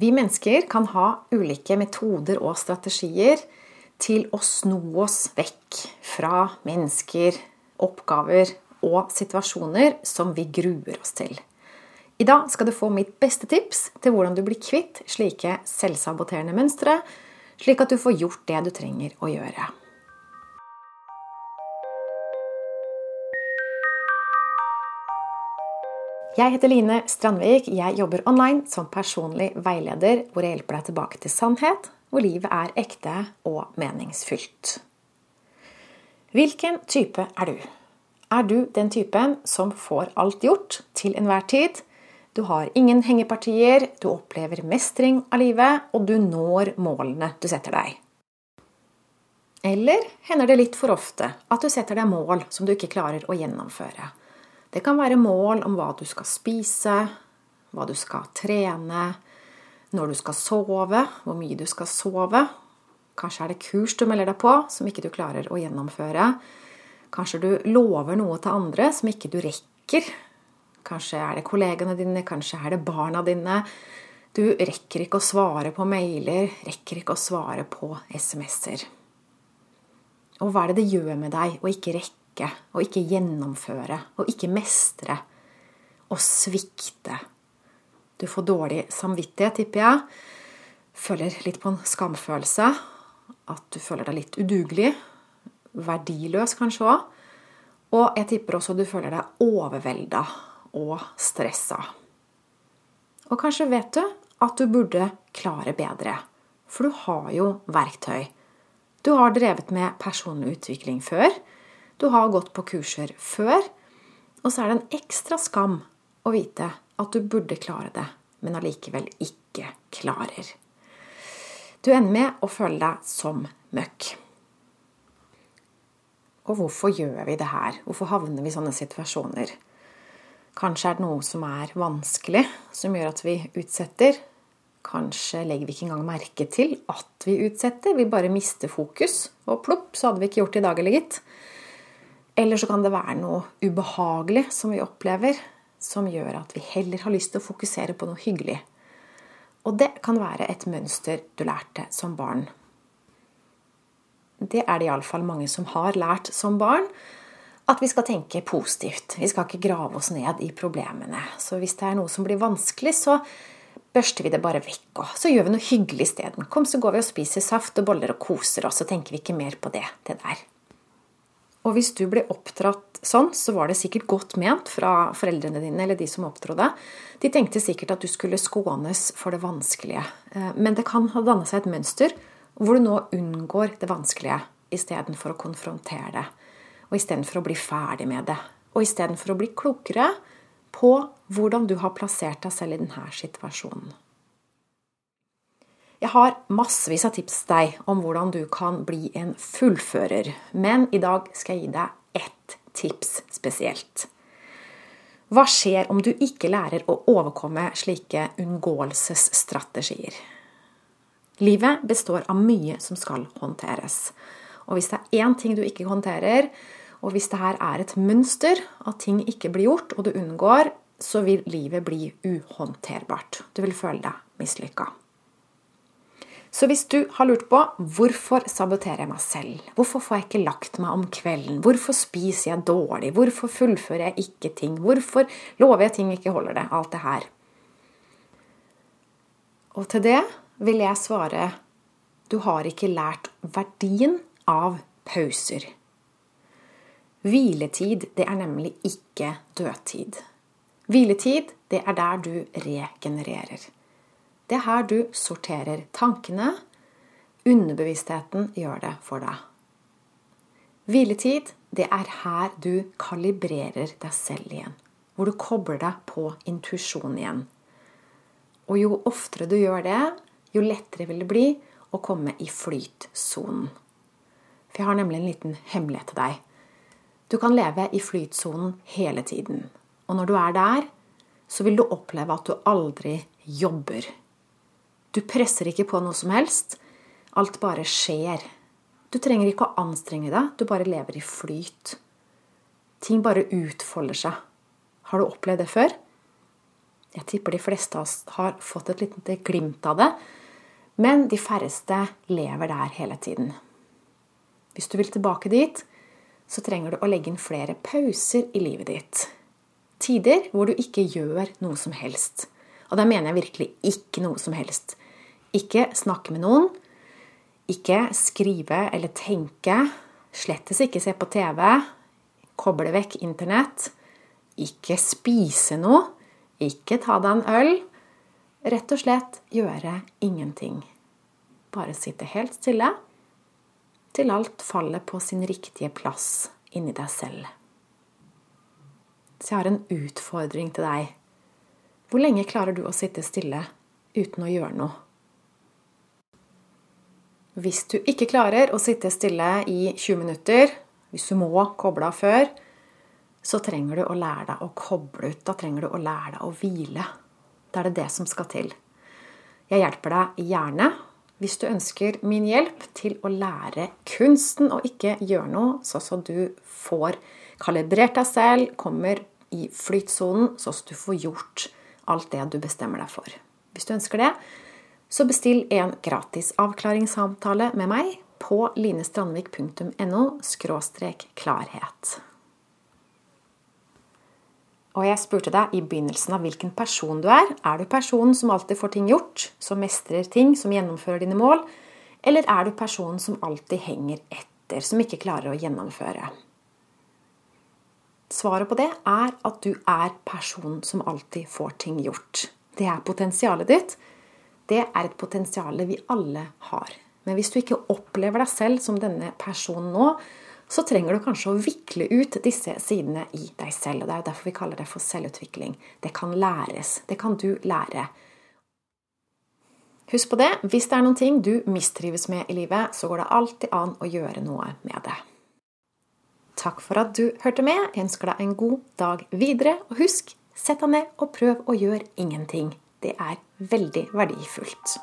Vi mennesker kan ha ulike metoder og strategier til å sno oss vekk fra mennesker, oppgaver og situasjoner som vi gruer oss til. I dag skal du få mitt beste tips til hvordan du blir kvitt slike selvsaboterende mønstre, slik at du får gjort det du trenger å gjøre. Jeg heter Line Strandvik. Jeg jobber online som personlig veileder, hvor jeg hjelper deg tilbake til sannhet, hvor livet er ekte og meningsfylt. Hvilken type er du? Er du den typen som får alt gjort til enhver tid? Du har ingen hengepartier, du opplever mestring av livet, og du når målene du setter deg. Eller hender det litt for ofte at du setter deg mål som du ikke klarer å gjennomføre? Det kan være mål om hva du skal spise, hva du skal trene, når du skal sove, hvor mye du skal sove. Kanskje er det kurs du melder deg på som ikke du klarer å gjennomføre. Kanskje du lover noe til andre som ikke du rekker. Kanskje er det kollegene dine, kanskje er det barna dine. Du rekker ikke å svare på mailer, rekker ikke å svare på SMS-er. Og hva er det det gjør med deg å ikke rekke? Ikke, og ikke gjennomføre, og ikke mestre, og svikte. Du får dårlig samvittighet, tipper jeg. Føler litt på en skamfølelse. At du føler deg litt udugelig. Verdiløs kanskje òg. Og jeg tipper også du føler deg overvelda og stressa. Og kanskje vet du at du burde klare bedre. For du har jo verktøy. Du har drevet med personlig utvikling før. Du har gått på kurser før, og så er det en ekstra skam å vite at du burde klare det, men allikevel ikke klarer. Du ender med å føle deg som møkk. Og hvorfor gjør vi det her? Hvorfor havner vi i sånne situasjoner? Kanskje er det noe som er vanskelig, som gjør at vi utsetter. Kanskje legger vi ikke engang merke til at vi utsetter. Vi bare mister fokus. Og plopp, så hadde vi ikke gjort det i dag, eller gitt. Eller så kan det være noe ubehagelig som vi opplever, som gjør at vi heller har lyst til å fokusere på noe hyggelig. Og det kan være et mønster du lærte som barn. Det er det iallfall mange som har lært som barn. At vi skal tenke positivt. Vi skal ikke grave oss ned i problemene. Så hvis det er noe som blir vanskelig, så børster vi det bare vekk. Og så gjør vi noe hyggelig isteden. Kom, så går vi og spiser saft og boller og koser oss, så tenker vi ikke mer på det, det der. Og hvis du ble oppdratt sånn, så var det sikkert godt ment fra foreldrene dine eller de som opptrådte. De tenkte sikkert at du skulle skånes for det vanskelige. Eh, men det kan ha dannet seg et mønster hvor du nå unngår det vanskelige istedenfor å konfrontere det. Og istedenfor å bli ferdig med det. Og istedenfor å bli klokere på hvordan du har plassert deg selv i denne situasjonen. Jeg har massevis av tips til deg om hvordan du kan bli en fullfører, men i dag skal jeg gi deg ett tips spesielt. Hva skjer om du ikke lærer å overkomme slike unngåelsesstrategier? Livet består av mye som skal håndteres. Og hvis det er én ting du ikke håndterer, og hvis det her er et mønster at ting ikke blir gjort, og du unngår, så vil livet bli uhåndterbart. Du vil føle deg mislykka. Så hvis du har lurt på hvorfor saboterer jeg meg selv, hvorfor får jeg ikke lagt meg om kvelden, hvorfor spiser jeg dårlig, hvorfor fullfører jeg ikke ting, hvorfor lover jeg ting ikke holder det, alt det her Og til det vil jeg svare du har ikke lært verdien av pauser. Hviletid, det er nemlig ikke dødtid. Hviletid, det er der du regenererer. Det er her du sorterer tankene. Underbevisstheten gjør det for deg. Hviletid, det er her du kalibrerer deg selv igjen. Hvor du kobler deg på intuisjon igjen. Og jo oftere du gjør det, jo lettere vil det bli å komme i flytsonen. For jeg har nemlig en liten hemmelighet til deg. Du kan leve i flytsonen hele tiden. Og når du er der, så vil du oppleve at du aldri jobber. Du presser ikke på noe som helst. Alt bare skjer. Du trenger ikke å anstrenge deg, du bare lever i flyt. Ting bare utfolder seg. Har du opplevd det før? Jeg tipper de fleste av oss har fått et lite glimt av det, men de færreste lever der hele tiden. Hvis du vil tilbake dit, så trenger du å legge inn flere pauser i livet ditt. Tider hvor du ikke gjør noe som helst. Og da mener jeg virkelig ikke noe som helst. Ikke snakke med noen. Ikke skrive eller tenke. Slettes ikke se på TV. Koble vekk Internett. Ikke spise noe. Ikke ta deg en øl. Rett og slett gjøre ingenting. Bare sitte helt stille til alt faller på sin riktige plass inni deg selv. Så jeg har en utfordring til deg. Hvor lenge klarer du å sitte stille uten å gjøre noe? Hvis du ikke klarer å sitte stille i 20 minutter, hvis du må koble av før, så trenger du å lære deg å koble ut. Da trenger du å lære deg å hvile. Da er det det som skal til. Jeg hjelper deg gjerne hvis du ønsker min hjelp til å lære kunsten og ikke gjøre noe, sånn at du får kalibrert deg selv, kommer i flytsonen, sånn at du får gjort alt det du bestemmer deg for. Hvis du ønsker det, så bestill en gratis avklaringssamtale med meg på linestrandvik.no klarhet. Og jeg spurte deg i begynnelsen av hvilken person du er. Er du personen som alltid får ting gjort, som mestrer ting, som gjennomfører dine mål? Eller er du personen som alltid henger etter, som ikke klarer å gjennomføre? Svaret på det er at du er personen som alltid får ting gjort. Det er potensialet ditt. Det er et potensial vi alle har. Men hvis du ikke opplever deg selv som denne personen nå, så trenger du kanskje å vikle ut disse sidene i deg selv. og Det er derfor vi kaller det for selvutvikling. Det kan læres. Det kan du lære. Husk på det, hvis det er noen ting du mistrives med i livet, så går det alltid an å gjøre noe med det. Takk for at du hørte med. Jeg ønsker deg en god dag videre. Og husk, sett deg ned og prøv å gjøre ingenting. Det er veldig verdifullt.